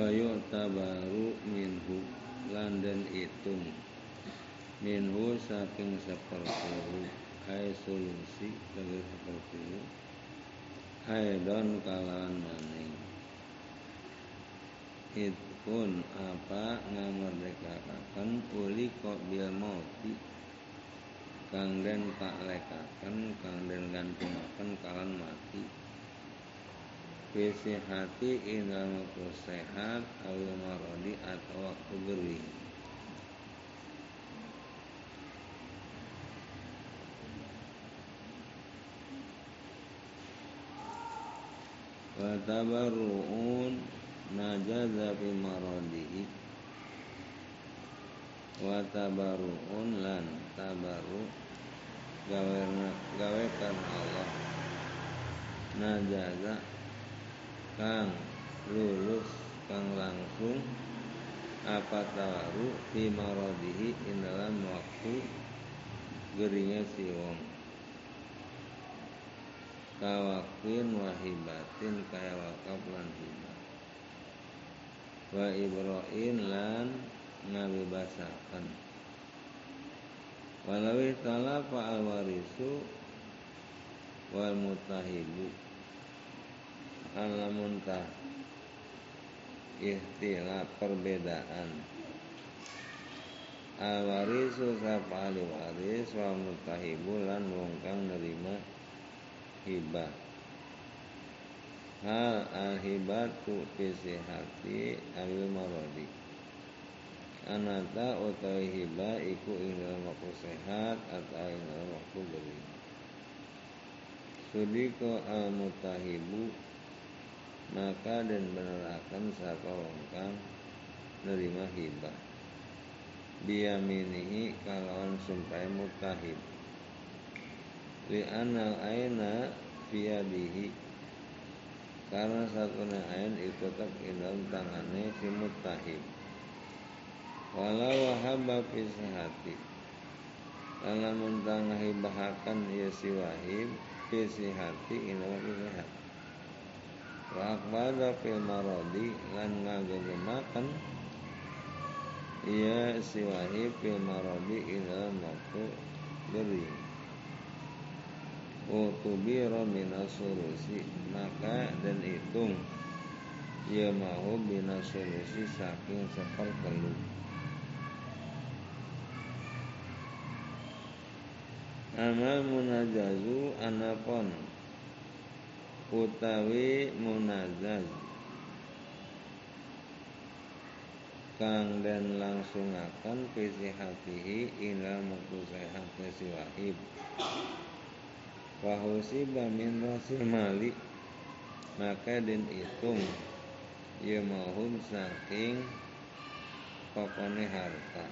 wa yu'tabaru minhu lan den itung. Minhu saking seperti hai solusi dari seperti hai don kalan maning itpun apa ngamerdekakan uli kok bil mauti. Kang den tak lekakan kang den gantungaken kalan mati Visi hati indah waktu sehat Awil marodi atau waktu gering Watabaru'un najaza fi marodihi Watabaru'un lan tabaru gawe gawe Allah. Najaza kang lulus kang langsung apa tawaru fi maradihi in dalam waktu gerinya si wong. Kawakin wahibatin kaya wakaf lan hibah wa ibra'in lan ngabebasakan walawi talafa al warisu wal mutahibu alamun tah ikhtilaf perbedaan. Al warisu sapa ahli waris wa mutahibu lan wong kang nerima hibah. Hal al hibatu fi sihati awil marodi anata utawi hibah iku ing waktu sehat atau ing waktu beri sudiko al mutahibu maka dan benerakan sapa wong kang nerima hibah. Biyaminihi kalawan sumpai mutahib. Li anal aina biyadihi. Karena satu ain itu tak dalam tangannya si mutahib. Walau wahaba fi sehati dalam mentang hibahakan ya si wahib fi sehati ina sehat wa akbada fil maradi lan ngagemakan ia si wahib fil maradi ila waktu beri. Utubiro minasulusi Maka dan hitung. Ia mau binasulusi saking sepertelu Amal munajazu anapon utawi munazaz kang dan langsung akan visi hatihi ila muktu sehat si wahib. Wahusi bamin rasil malik. Maka den hitung ia mahum saking pokone harta.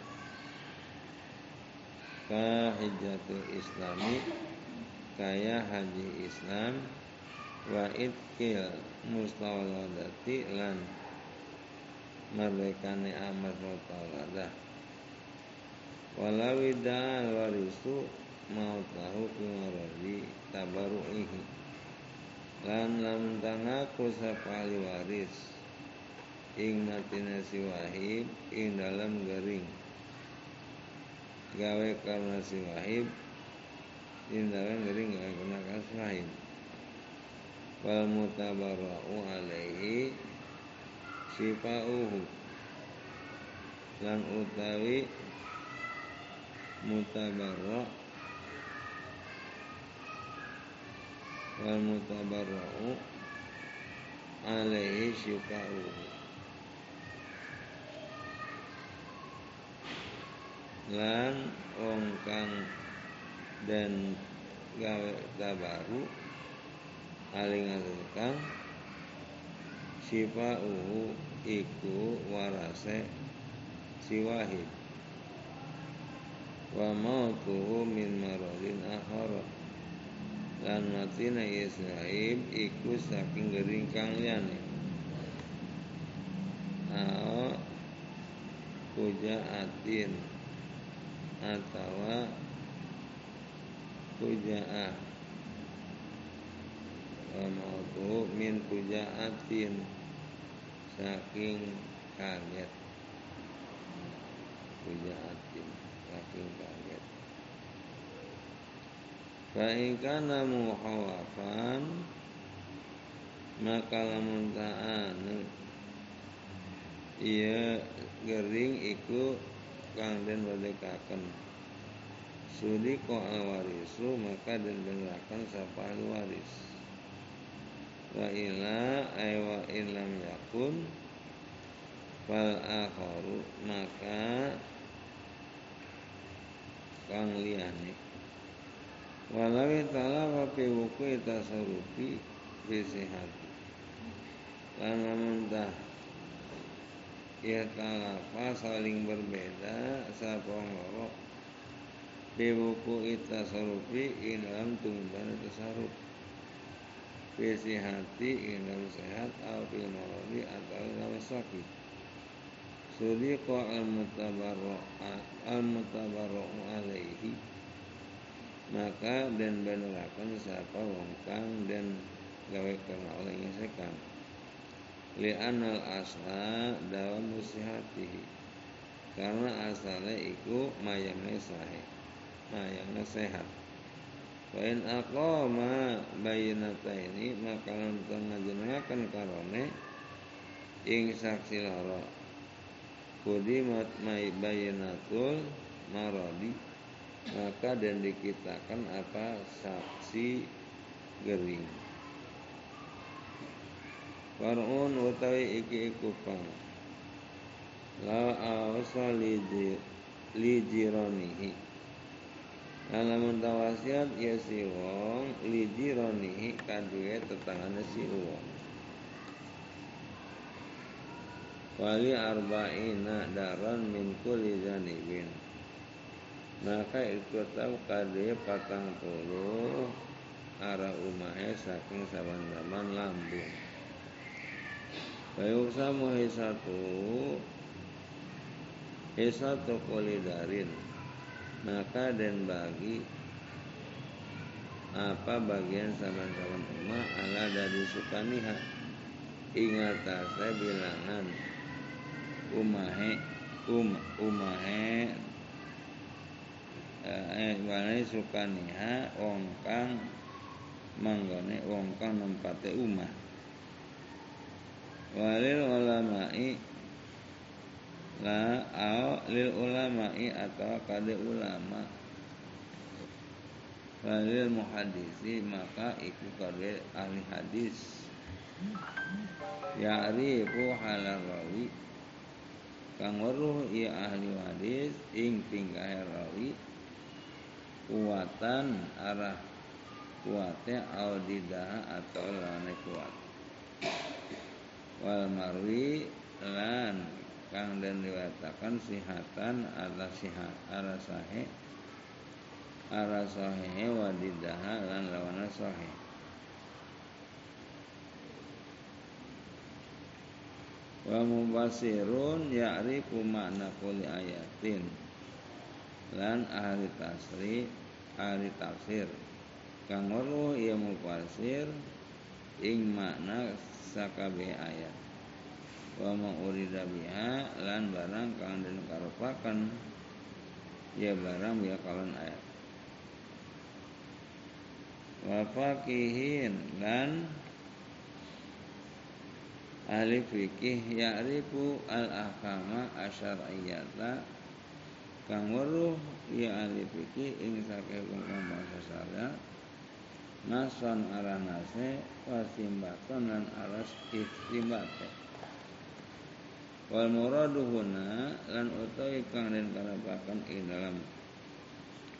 Ka hijatul islami kaya haji islam wa itkil mustawladati lan merdekane amat mustawladah walau da'al warisu mau tahu kumarodi tabaru'ihi. Lan lam tangaku sapali waris. Ing matina si wahib ing dalam garing gawe karena si wahib ing dalam garing gawe karena wahib wal mutabarra'u alaihi sifa'uhu lan utawi mutabarra' wal mutabarra'u alaihi sifa'uhu lan wong kang dan gawe tabaru aling-aling sifa uhu iku warase si wahid wa mautuhu min maradin akhara lan matina Yisraib iku saking gering kang liyane. Ao pujaatin atawa pujaah wa mautu min pujaatin saking kaget. Fujaatin saking kaget. Fa'ikana muhawafan. Maka lamun ta'anu. Ia gering iku Kang den badekaken Sudi ko warisu Maka den benerakan Sapa waris Wa ila aywa ilam yakun Fal akharu Maka Kang liyane Walawi ta'ala fi wuku'i tasarufi hati Lan lamun tah Ihtalafa saling berbeda Sapa loro Fi wuku'i tasarufi In dalam tumbuhan tasaruf Fi hati dalam sehat Atau fi maradi Atau dalam sakit Sudiqa al-mutabarro'u alaihi. Maka dan benerakan siapa wong kang dan gawe karena olehnya sekang anal asla dalam musihati karena asalnya iku mayangnya sahih mayangnya sehat Wain aqama bayinata ini maka lantung ngajenengaken karone ing saksi loro kudimat may bayinatul maradi maka dan dikitakan apa saksi gering. Far'un utawi iki iku pang La awsa li Lamun tawasiat ya si wong li jiranihi kaduwe tetanggane si wong. Wali arba'ina daran min kulli zanibin. Maka itu tahu kade patang puluh arah umahe saking saban zaman lambung. Bayu samu satu Satu kolidarin Maka dan bagi Apa bagian saban-saban umah Ala dari sukaniha Ingat saya bilangan Umahe um, Umahe eh walai sukaniha wong kang manggone wong kang nempate umah. Walil ulamai la au lil ulamai atau kade ulama. Walil muhadisi maka iku kade ahli hadis. Ya'rifu halal rawi kang weruh ia ahli hadis ing tingkah rawi. Kuatan arah kuatnya audidah atau lawannya kuat. Wal marwi lan kang dan diwatakan sihatan arah sihat arah sahih arah sahih wadidah lan lawannya sahih wa mubasirun ya'rifu makna kulli ayatin lan ahli tasri ahli tafsir. Kang weruh ia mufasir ing makna sakabe ayat wa ma urida biha lan barang kang den karepaken ya barang ya kalan ayat. Wa faqihin lan ahli fikih ya'rifu al ahkama asyariyata. Kang weruh ya ahli fikih ing saking hukum bahasa syariat nason aranase wasimbaton lan aras istimbate wal muradu huna lan utawi kang den karapaken ing dalam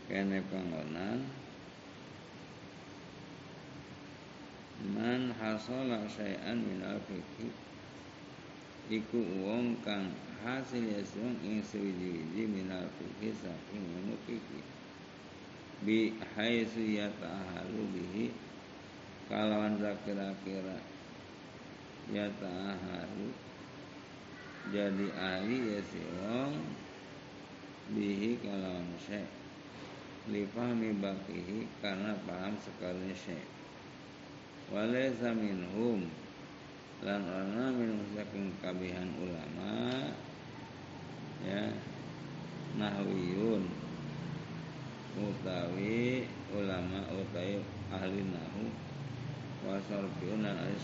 kene panggonan. Man hasala syai'an min al-fikih iku wong kang hasil yasung ing sewiji-wiji minal fikih saking fikih. Bi haitsu yata'ahalu bihi. Kalawan kira-kira yata'ahalu jadi ahli ya si wong bihi kalawan syekh lifahmi bakihi karena paham sekali syekh walaysa minhum lan ana minum saking kabihan ulama ya nahwiyun utawi ulama utawi ahli nahu wa sarfiun lan ahli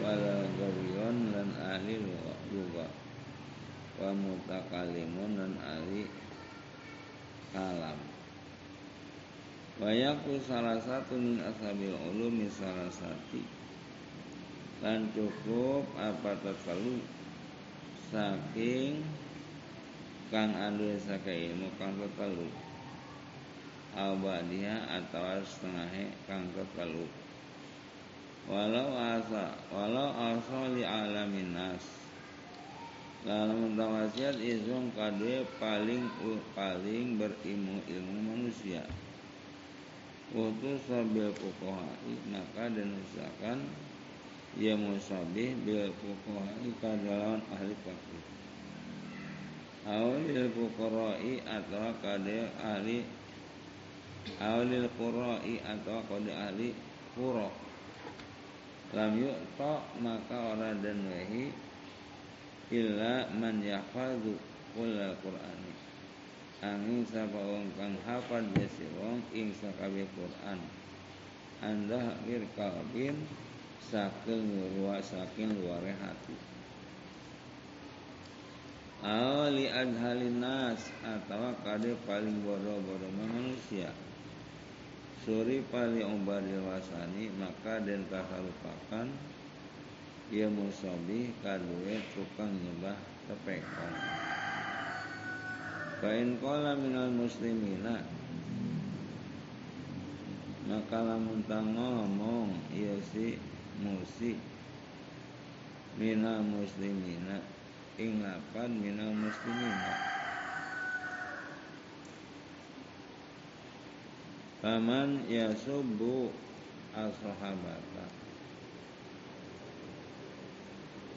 wala gawiyon lan ahli juga wa mutakalimun lan ahli kalam. Wayaku salah satu min ashabil ulumi salah satu. Lan cukup apa terlalu saking kang anu saking ilmu kang terlalu. Dia atau setengah kang terlalu walau asa walau asa li alamin nas. Lalu tawasiat izung kadue paling paling berilmu ilmu manusia. Waktu sabil fuqahai maka dan usahakan ia musabih bil fuqahai kadawan ahli fakih. Awalil fuqarai atau kade ahli awalil qurai atau kade ahli qura lam yu'ta maka orang dan wahi illa man yahfadhu kullal qur'ani angin sapa wong kang hafal jasi wong ing sakabe Quran. Anda hakir kalbin saking luar saking luar hati. Awali adhalin nas atau kade paling bodoh-bodoh manusia suri paling umbar wasani maka dan lupakan. Ia musabi kadue tukang nyembah tepekan. Fa'in kola minal muslimina. Maka lamun ngomong Iya si musi. Minal muslimina. Ingapan minal muslimina Paman yasubu as-sahabata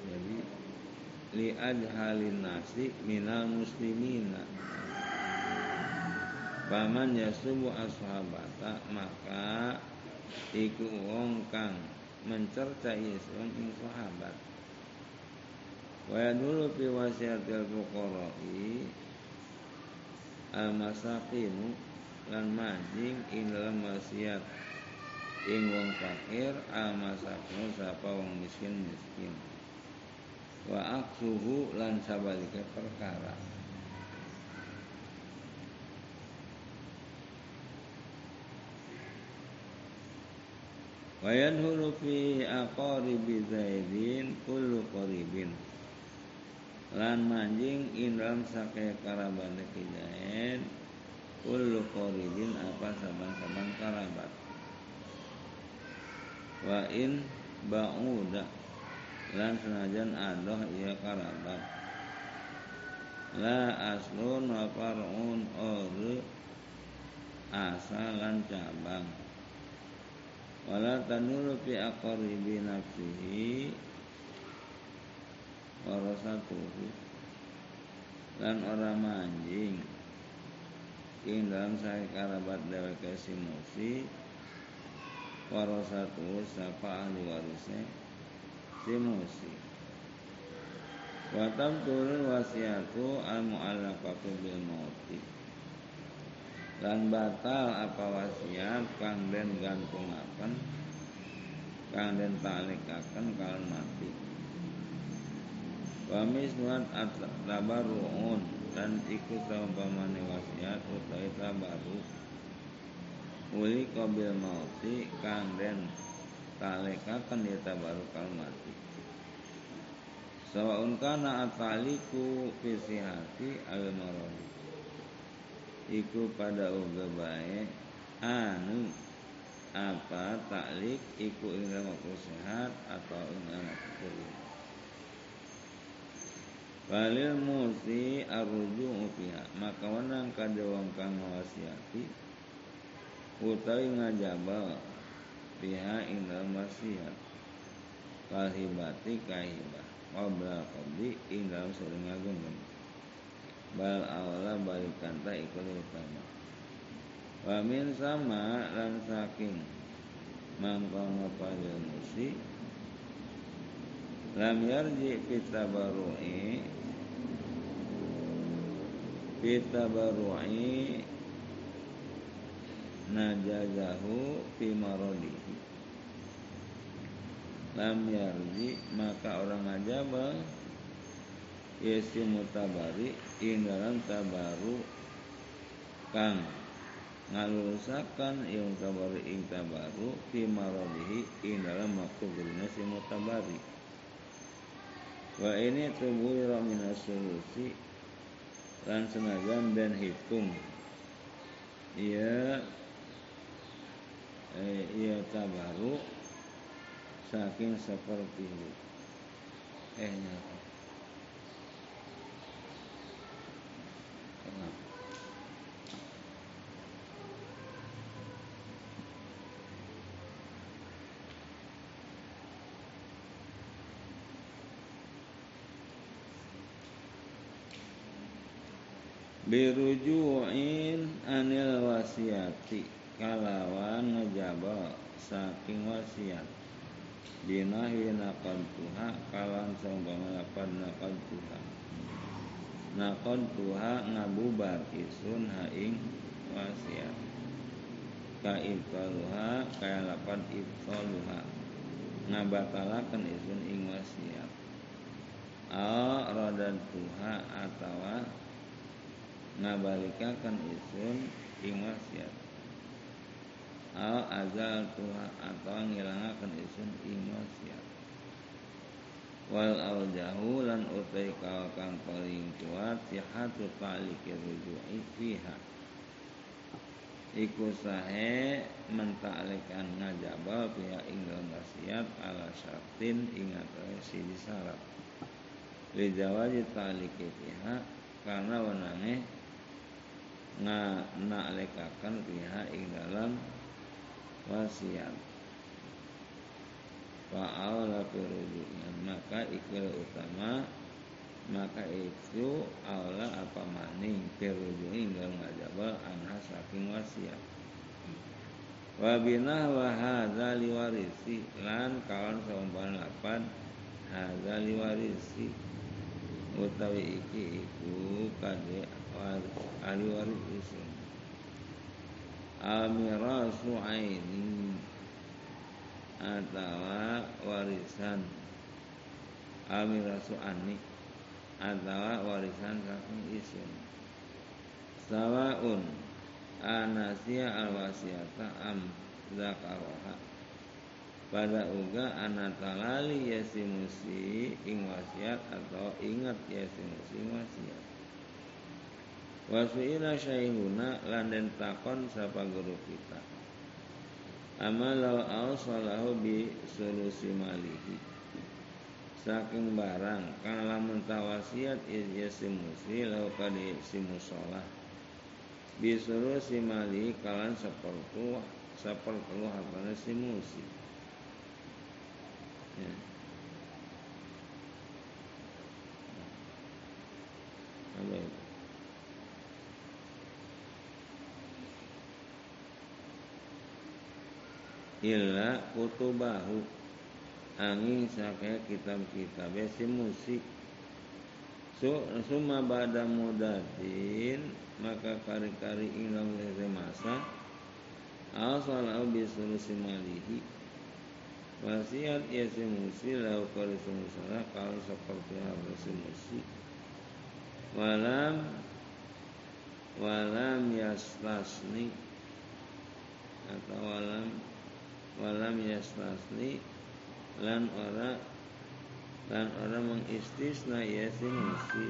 Jadi li adhalin nasi minal muslimina Paman yasubu ashabata maka iku wong kang mencercai wong ing sahabat. Wa dulu fi wasiatil fuqara'i al-masakinu lan majing ing dalam wasiat ing wong fakir al-masakinu sapa wong miskin-miskin. Wa aksuhu lan sabalike perkara. wa yadhulu fi aqaribi zaidin kullu qaribin lan manjing indram sake karabat kijain kullu qaribin apa saban-saban karabat. Wa in ba'uda lan senajan adoh ia karabat. La aslun wa far'un ur asalan cabang. Wala tanulu fi aqaribi nafsihi warasatuhu lan ora manjing ing dalam saya karabat dheweke si musi warasatuhu sapa ahli warisnya? Si musi Watam turun wasiatu al mu'allaqatu bil mauti dan batal apa wasiat kang den gantungaken kang den talikaken kalian mati. Wa mislat tabarruun dan ikut pamane wasiat utawi tabaru uli qabil mauti kang den talikaken ya tabaru kal mati. Sawaun kana ataliku fi sihati al maradi iku pada uga bae anu apa taklik iku ing waktu sehat atau ing waktu Balil musi arruju fiha maka wanang kada kang wasiati utawi ngajaba fiha ing dalam wasiat. Kahibati kahibah. Qabla qabli ing dalam sering agung bal awla balikan ta ikut utama. Wa sama lan saking mangkono pada musi lam yarji fitabaru'i fitabaru'i najazahu fi lam yarji maka orang ngajabal yasi mutabari ing dalam tabaru kang ngalulusakan yang tabaru ing tabaru fi maradihi ing dalam si mutabari wa ini tubuh minas solusi lan senajan dan hitung. Ia eh, ia tabaru saking seperti eh nyata birujuin anil wasiati kalawan ngejaba saking wasiat. Binahi nakon tuha kalan sombong lapan nakon tuha nakon tuha ngabubar isun haing wasiat. Ka ibtaluha kaya lapan ibtaluha ngabatalakan isun ing wasiat. Al rodan tuha atawa ngabalikakan isun ing wasiat al azal tuha atau ngilangakan isun ing wasiat wal al jahu lan utai kau kang paling kuat sihatu taliki ruju'i fiha. Iku sahe mentaalikan ngajabal pihak ing dalam wasiat ala syartin ingat si disyarat lijawaji taliki pihak karena wenange nga naklekakan pihak ing dalam wasiat. Fa'ala firujuknya maka ikil utama maka itu Allah apa maning firujuk ing dalam ngajabal anha saking wasiat. Wabinah wa hadza liwarisi. Lan kawan saumpama lapan hadza liwarisi. Utawi iki iku kade isim amirasu aini atau warisan. Amirasu ani atau warisan saking isim sawaun. Anasia alwasiata am zakaroha. Pada uga anatalali yasimusi ing wasiat atau ingat yasimusi wasiat Wasuila syaihuna landen takon sapa guru kita. Amalau salahu bi solusi malihi. Saking barang kang lamun tawasiat simusi lau kadi simusolah. Bi solusi malihi kalan sepertu sepertu apa simusi. Ya. Illa kutubahu. Angin sakaya kitab-kitab si musik. So, suma bada mudatin maka kari-kari inglam lese masa. Asalau bisulusi malihi. Wasiat ya si musi lau kari semusara kalau seperti harus si musi walam walam yastasni. Atau walam walam yastasni lan ora lan ora mengistisna ya si musi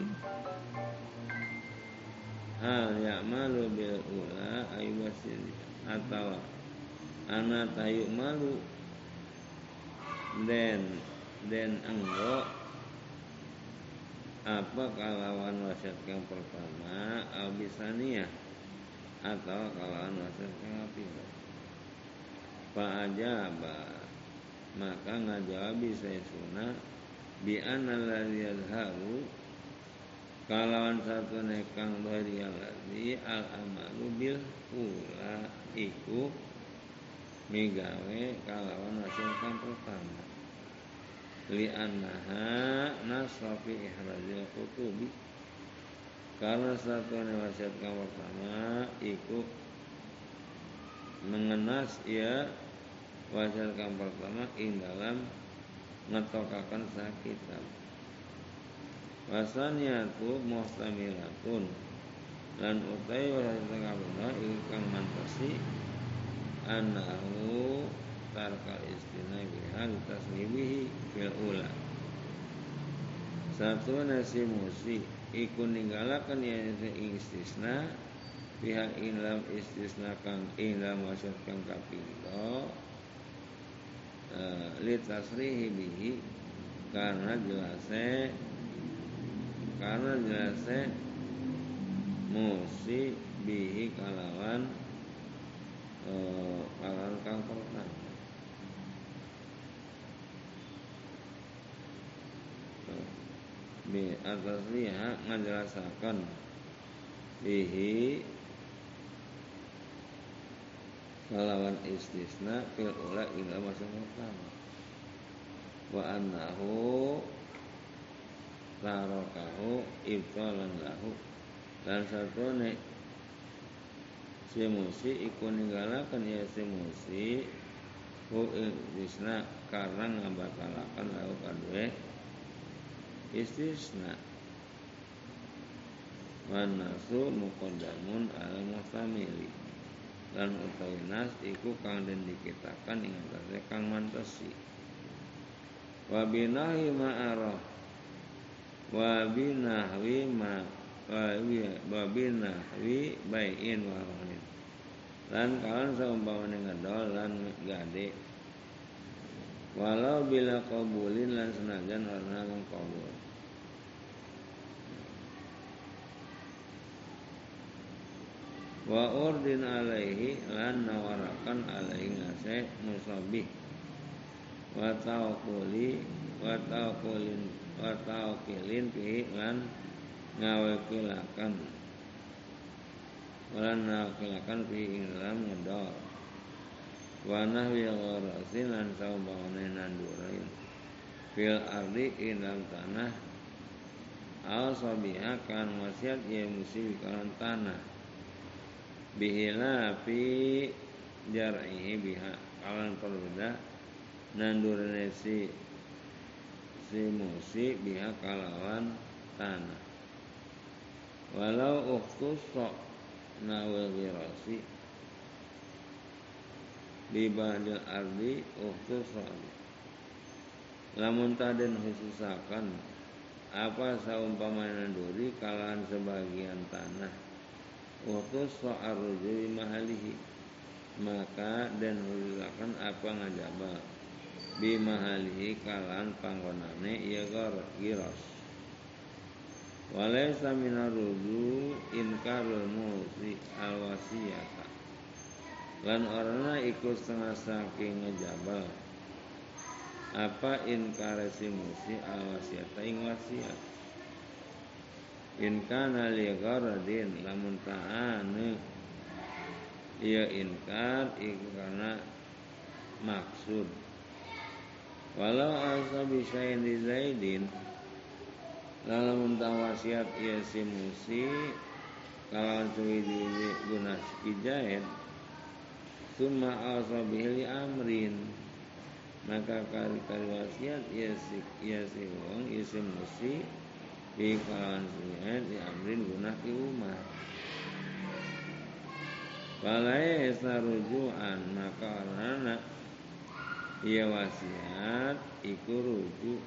hal ya'malu bil ula aywasil atau ana tayu malu den den anggo apa kalawan wasiat yang pertama albisania atau kalawan wasiat yang kedua Fa'ajaba Maka ngajawabi Sayyiduna Bi anna ladhi yadharu Kalawan satu nekang dari ladhi Al amalu bil ula Iku Migawe kalawan wasil kang pertama. Li'annaha nasrafi ihrazil kutubi karena satu wasiat kang pertama ikut mengenas ia wasiat kang pertama ing dalam ngetokakan sah kitab wasaniatu muhtamilatun lan utai kang pertama iku kang mantasi anahu tarkal istina biha taslibihi fil ula satu nasi musi iku ninggalakan ya istisna pihak ilam istisna kang ilam maksud kang kapindo li tasrihi bihi karena jelasnya karena jelasnya musi bihi kalawan e, kalawan kang pertama. Bi atas liha ngajelasakan bihi kalawan istisna fil ula ila masa pertama. Wa annahu tarakahu ibtalan lahu. Dan satu ne si musi iku ninggalakan ya si musi hu istisna karena ngabatalakan lahu kadue istisna. Manasu muqaddamun al muhtamili lan utawi nas iku kang den dikitakan ing atase kang mantesi. Wa binahi ma'arah wa binahwi ma wa binahwi bai'in wa rohin lan kawan saumpamane ngedol lan gade walau bila kabulin lan senajan warna mengkabul wa urdin alaihi lan nawarakan alaihi ngase musabih. Wa tawkuli wa tawkulin wa tawkilin pihi lan ngawakilakan. Walan ngawakilakan pihi ing dalam ngedol wa nahwi gharasin lan saumbane nandurain. Fil ardi ing dalam tanah. Al sabiha kan wasiat ya musi kalan tanah bihila fi jar'ihi biha. Kalan perbeda nandurane si si musi biha kalawan tanah. Walau ukhtusa nawil ghirasi di ba'dil ardi ukhtusa lamun taden khususakan apa saumpamana nanduri kalawan sebagian tanah Waktu rujui mahalihi. Maka dan hulilakan apa ngajaba Bi mahalihi kalan panggonane Ia giros Walaysa minarudu inkarul musi alwasiyata. Lan orangnya ikut setengah saking ngejabal Apa inkaresi musi alwasiyata ing wasiat in kana li gharadin lamun ta'ane. Ia inkar karena maksud. Walau asa bisain di zaidin lamun tawasiat ia si musi kalau suwi di guna ijaid summa asa bihli amrin. Maka kali kali wasiat ia si ia si wong ia si musi di sungai di amrin gunah ki umat Balai rujuan maka anak ia wasiat iku rujuk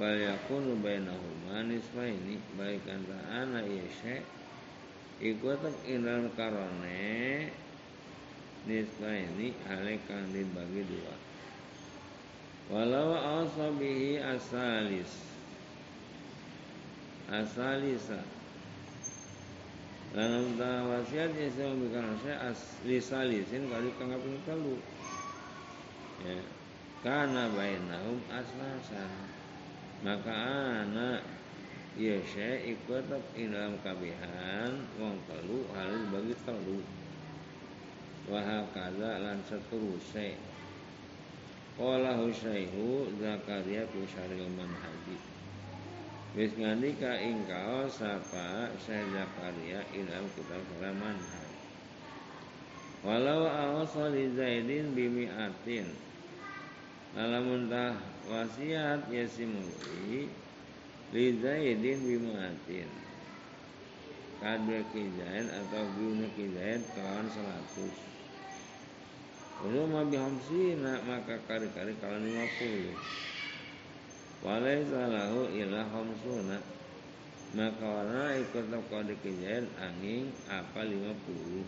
bal yakunu bainahuma nisfaini baik antara anak ia syekh iku karone nisfaini hale kang dibagi dua. Walau asabihi asalis asalisa Dalam wasiat ya saya memberikan saya asli salisin kali kang kaping telu. Ya. Karena bainahum aslasan. Maka anak ya saya ikut dalam kabihan wong telu halil bagi telu. Wahal kaza lan seterusnya Qala Husyaihu Zakaria fi syaril manhaji Ngandika ingkau sapa Syekh Zakaria ilal kitab manhaj Walau awasa li Zaidin bimi'atin Lamun tah wasiat yasimuli li Zaidin bimi'atin Kadwe kijain atau guna kijain kawan seratus. Walau mabi hamsina maka kari-kari kawan lima puluh Walai salahu ila hamsuna Maka warna ikut kau dikijain angin apa lima puluh?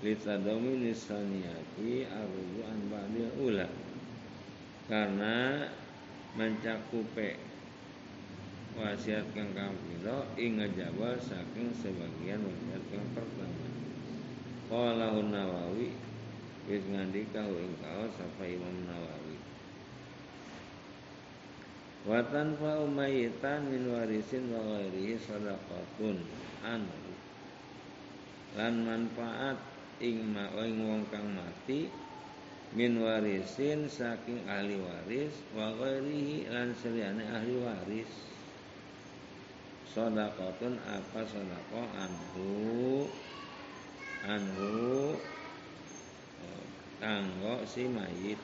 Litadomi lisaniyati an ba'dil ula. Karena mencakupe wasiat kang kampilo inga jawab saking sebagian wasiat kang pertama. Qala Nawawi wis ngandika ing kaos sapa Imam Nawawi Watan fa umayitan min warisin wa ghairihi sadaqatun. Anhu lan manfaat ing ma ing wong kang mati min warisin saking ahli waris wa ghairihi lan seliyane ahli waris. Sedekahun apa sedekah anhu. Anhu. Kanggo si mayit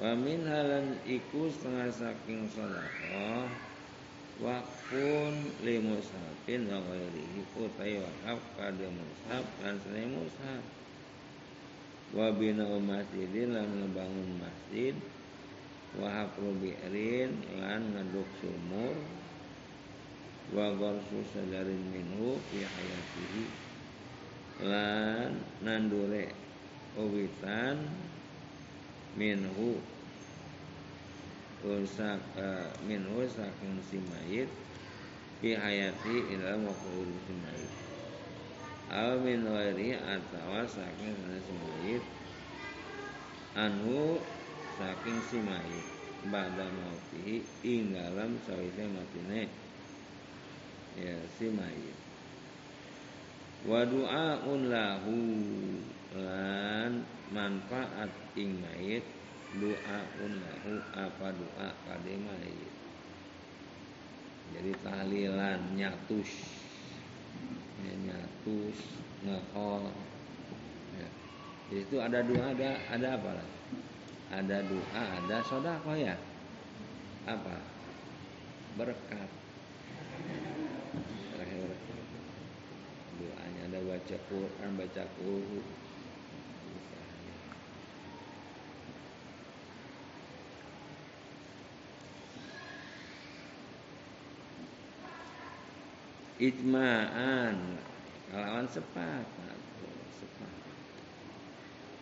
wa min halan iku setengah saking sedekah Wakfun li mushafin wa ghairihi utai wakaf kada mushaf lan selain mushaf. Wa bina masjidin lan ngebangun masjid. Wa hafru bi'rin lan ngeduk sumur. Wa gorsu sadarin minhu fi hayatihi lan nandure uwitan minhu rusak uh, min saking si mayit fi hayati ila maqul si mayit aw min wairi atawa saking si mayit anu saking si mayit ba'da mautihi ing dalam sawise matine ya si mayit wa du'aun lahu lan manfaat ing mayit doa lahu apa doa kade mayit. Jadi tahlilan nyatus. Ya, nyatus ngehol ya. itu ada doa ada ada apa lah? Ada doa ada sodako ya? Apa? Berkat. Doanya ada baca Quran baca Quran ijma'an. Kalawan sepakat sepakat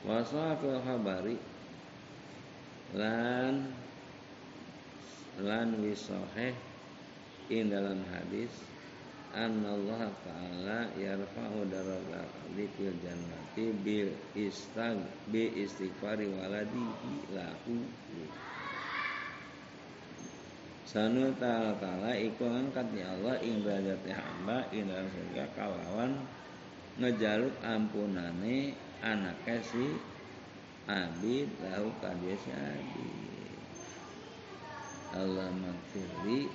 wasafil khabari. Lan lan wisoheh in dalam hadis Allah Ta'ala yarfa'u darajat abdi fil jannati bil istag bi istighfari waladihi lahu Sanu ta'ala ta'ala iku angkat ya Allah ing derajat hamba ing dalam surga kalawan ngejaluk ampunane anaknya si abid lahu kadia si abid. Allah magfirli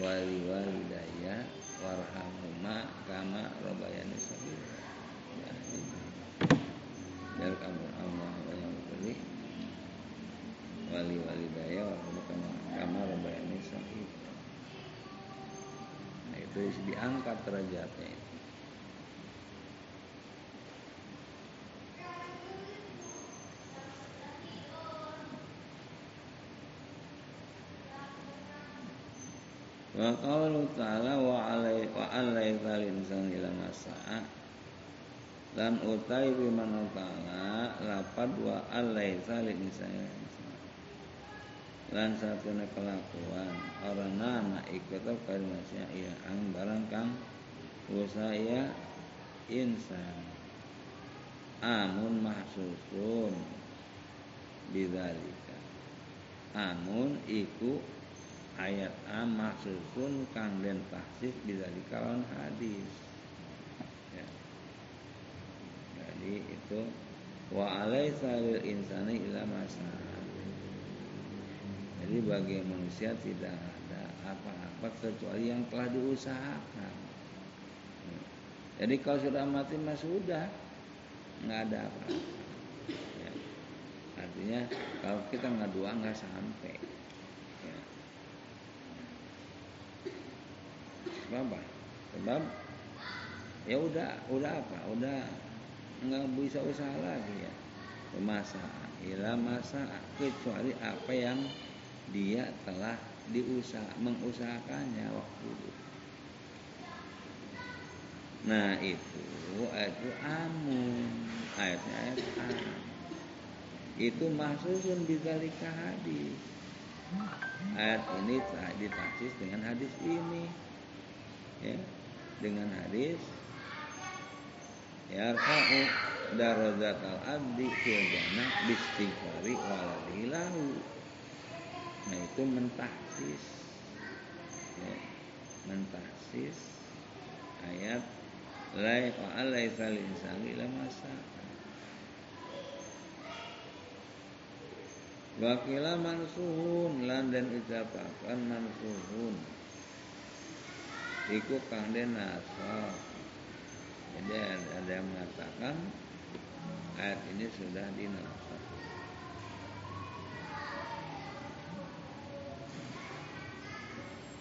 wali walidaya warhamuma kama robayani sabila. Ya kamu Allah Allah wali walidaya warhamuma kama kama robayani sahih. Nah itu diangkat derajatnya Wa qawlu ta'ala wa alai wa alai talin san ila masa'a. Dan utai biman ta'ala lapad wa alai talin san lan satuna kelakuan. Orang anak ikut kalimatnya iya ang barang kang usaya insan. Amun mahsusun bidzalika. Amun iku ayat am mahsusun kang den tahsis bidzalika lawan hadis. Ya. jadi itu wa alaisa lil insani ila masa jadi bagi manusia tidak ada apa-apa kecuali yang telah diusahakan. Jadi kalau sudah mati mah sudah nggak ada apa-apa. Ya. artinya kalau kita nggak doa nggak sampai. Ya. sebab sebab ya udah udah apa? Udah nggak bisa usaha lagi ya. Masa ila masa kecuali apa yang dia telah diusaha mengusahakannya waktu itu. Nah itu ayat itu amun. Ayatnya ayat am itu mahsusun bidzalika hadis. Ayat ini ditaksis dengan hadis ini. Ya dengan hadis. Yarfa'u darajatal abdi fil jannah bistighfari lahu nah itu ya, mentahsis ayat la alaisa insani la masa Wakila mansuhun lan dan ucapakan mansuhun. Iku kang den nasab jadi ada yang mengatakan ayat ini sudah dinasab.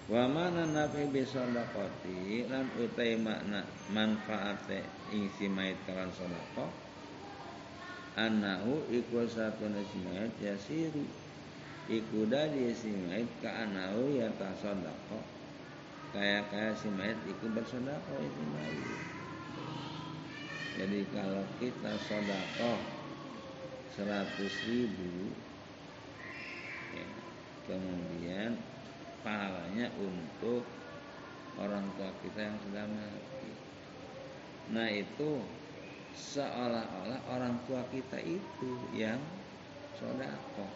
Wa mana nafi bisodakoti lan utai makna manfaate ing simait kalan sodako anahu iku satu simait yasiru iku dadi simait ka anahu ya sodako kaya kaya simait iku bersodako simait jadi kalau kita sodakoh seratus ribu ya, kemudian pahalanya untuk orang tua kita yang sudah mati. Nah itu seolah-olah orang tua kita itu yang sodakoh.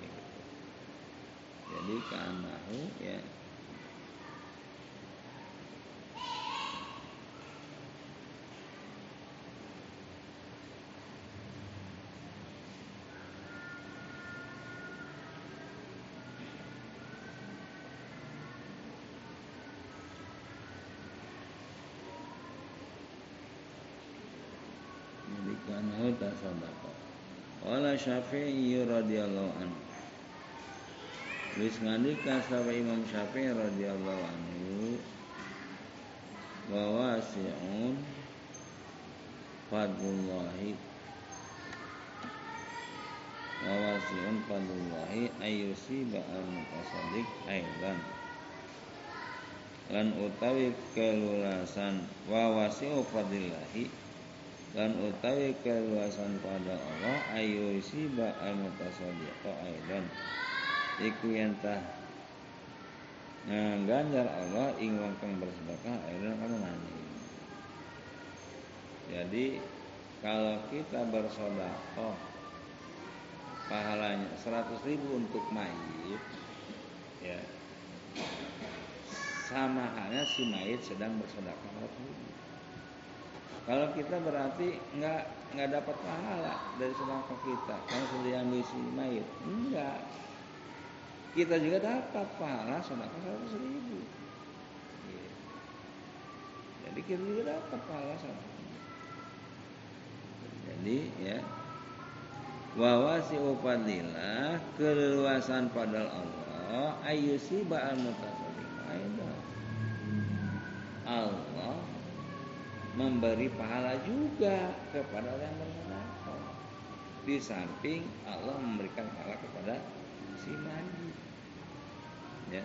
Gitu. Jadi kanahu ya tasaddaqa. Wala Syafi'i radhiyallahu anhu. Wis ngandika sapa Imam Syafi'i radhiyallahu anhu wa wasi'un fadlullahi wa wasi'un fadlullahi ayyusiba al-mutasaddiq aidan lan utawi kelulasan wa wasi'u dan utawi keluasan pada Allah ayu siba al mutasadiqa aidan iku yantah ganjar Allah ing wong kang bersedekah aidan kamu nani jadi kalau kita bersedekah pahalanya 100 ribu untuk mayit ya sama halnya si mayit sedang bersedekah 100 ribu kalau kita berarti nggak nggak dapat pahala dari sedekah kita karena sudah diambil si mayit. Enggak. Kita juga dapat pahala sedekah seratus ribu. Iya. Jadi kita juga dapat pahala sedekah. Jadi ya wawasi upadilah keleluasan pada Allah ayusi ba'al mutasadik memberi pahala juga kepada yang bersedekah. Di samping Allah memberikan pahala kepada si mandi. Ya.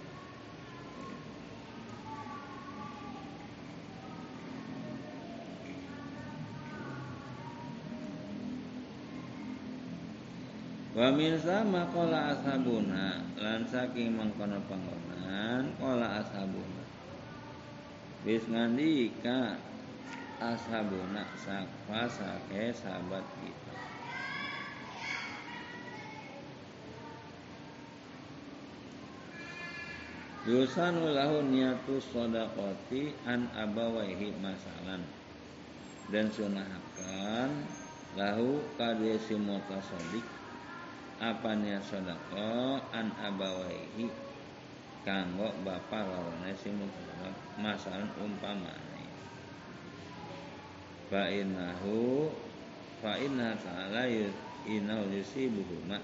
Wa min sama qala ashabuna lan saking mangkono panggonan qala ashabuna. Wis ngandika ashabuna sake sahabat kita. Yusanu lahu niyatu sodakoti an abawaihi masalan. Dan sunahkan lahu kadue si mutasodik apanya sodako an abawaihi kanggo bapak lawane si mutasodik masalan umpamane fa innahu fa inna ta'ala inau yusibuhuma.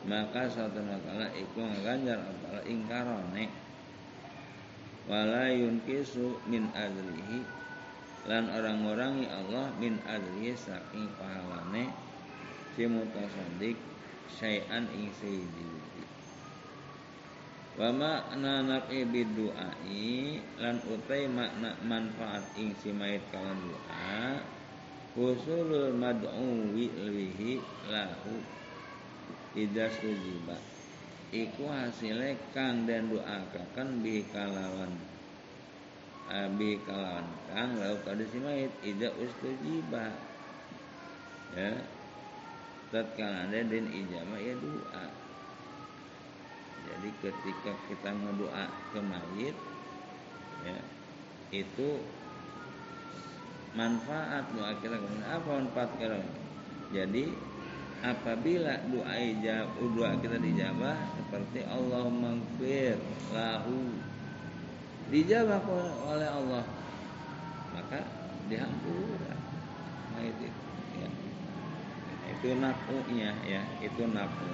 Maka satu nakala iku ngaganjar apa ingkarone. Wala yunkisu min adlihi. Lan orang-orang Allah min adlihi saking pahalane. Si mutasaddiq syai'an ing sayyidi wa makna nafi bidu'ai lan utai makna manfaat ing si kawan doa Husulul mad'u wi'lihi lahu Ida sujiba. Iku hasilnya kang dan doakakan bi kalawan Abi kalawan kang lau kada si mayit Ida ustujiba. Ya Tatkala ada dan ijabah ya doa Jadi ketika kita ngedoa ke mayit ya Itu manfaat doa kita. Apa manfaat kita? Jadi apabila doa ijab doa kita dijabah seperti Allah mangfir lahu dijabah oleh Allah maka dihampura nah itu ya. itu nakunya ya itu naku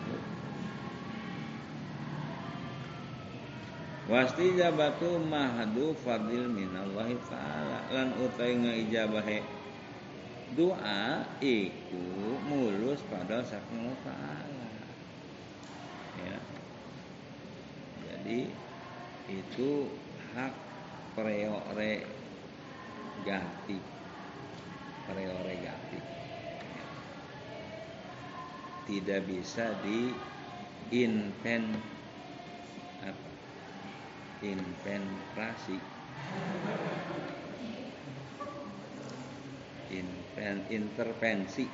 Wasti jabatu mahdu fadil minallahi ta'ala. Lan utai ngaijabahe doa iku mulus pada saking Allah ta'ala. Ya. Jadi itu hak preore ganti preore ganti tidak bisa di inven intervensi.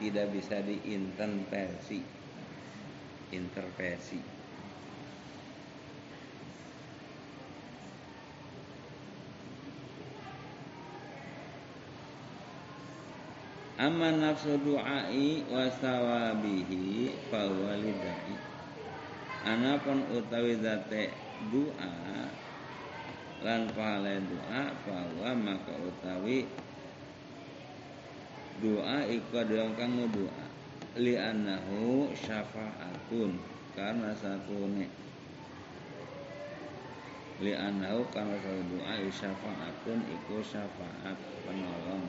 Tidak bisa diintervensi. Intervensi. Amma nafsu du'ai wa sawabihi fa walidai. Anapun utawi zate doa lan pahala doa bahwa maka utawi doa iku adalah kamu doa. Li annahu syafaatun karena satu nih li annahu karena satu doa syafaatun iku syafaat penolong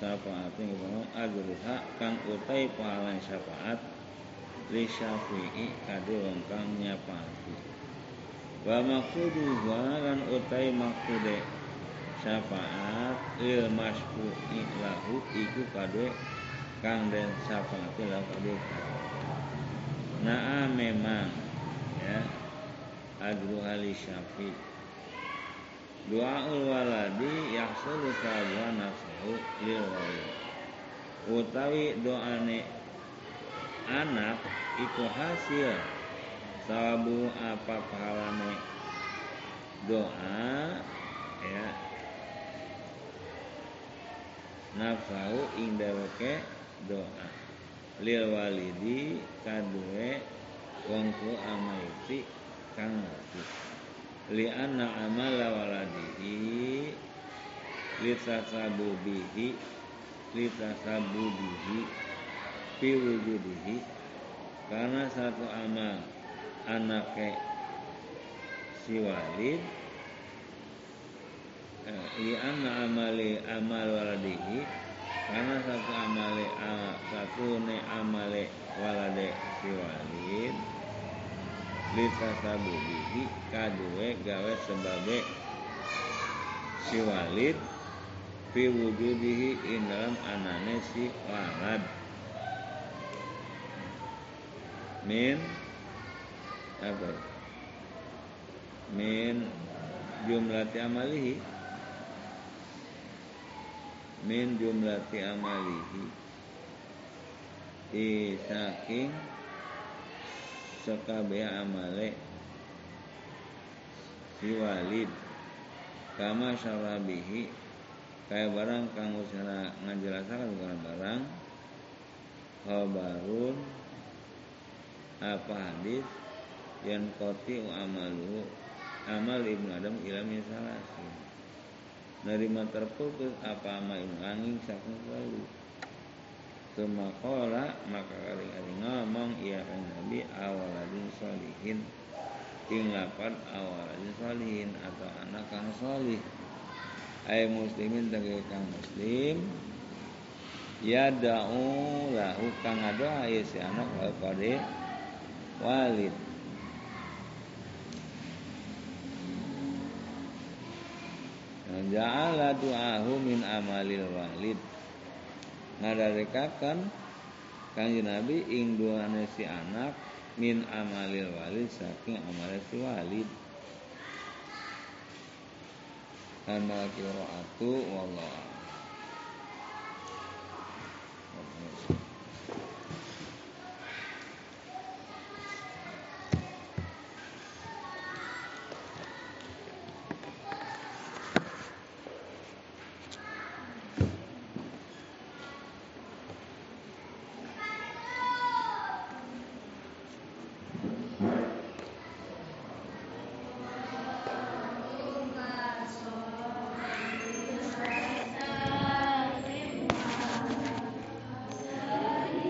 syafaatu ngomong agruha kang utai pahala syafaat li syafi'i kade wong kang nyafaati wa maqsudu lan utai maksude syafaat il masfu'i lahu iku kade kang den syafaat lahu kade nah memang ya agruha li syafi'i Doaul waladi yahsulu sahabuha nafsuhu lil walid Utawi doane anak itu hasil. Sawabu apa pahalane doa ya. Nafsahu ing dheweke doa. Lil walidi kadue wong tu amaiti kang mati li'anna amala waladihi litasabu bihi litasabu bihi fi wujudihi karena satu amal anaknya si walid eh, li'anna amali amal waladihi. Karena satu amale satu ne amale walade si walid litasabubihi kadue gawe sebagai si walid fi wujudihi in dalam anane si walad min apa? Min jumlah amalihi. Min jumlati amalihi. I saking sekabeh amale si walid. Kama syarabihi kaya barang kang usara ngajelasakan bukan barang khabarun apa hadis yang koti amalu amal ibnu adam ilam salasin nerima terputus apa amal ibnu angin saking lalu. Kemakola maka kali-kali ngomong ia kan Nabi awaladin solihin ing lapan awaladin solihin atau anak kang solih ay muslimin tege kang muslim. Ya da'u lahu kang doa ya si anak kepada walid. Ja'ala du'ahu min amalil walid. Ngadarekakan kanjeng Nabi ing duane si anak min amalil walid saking amal si walid Amal qiraatu wallah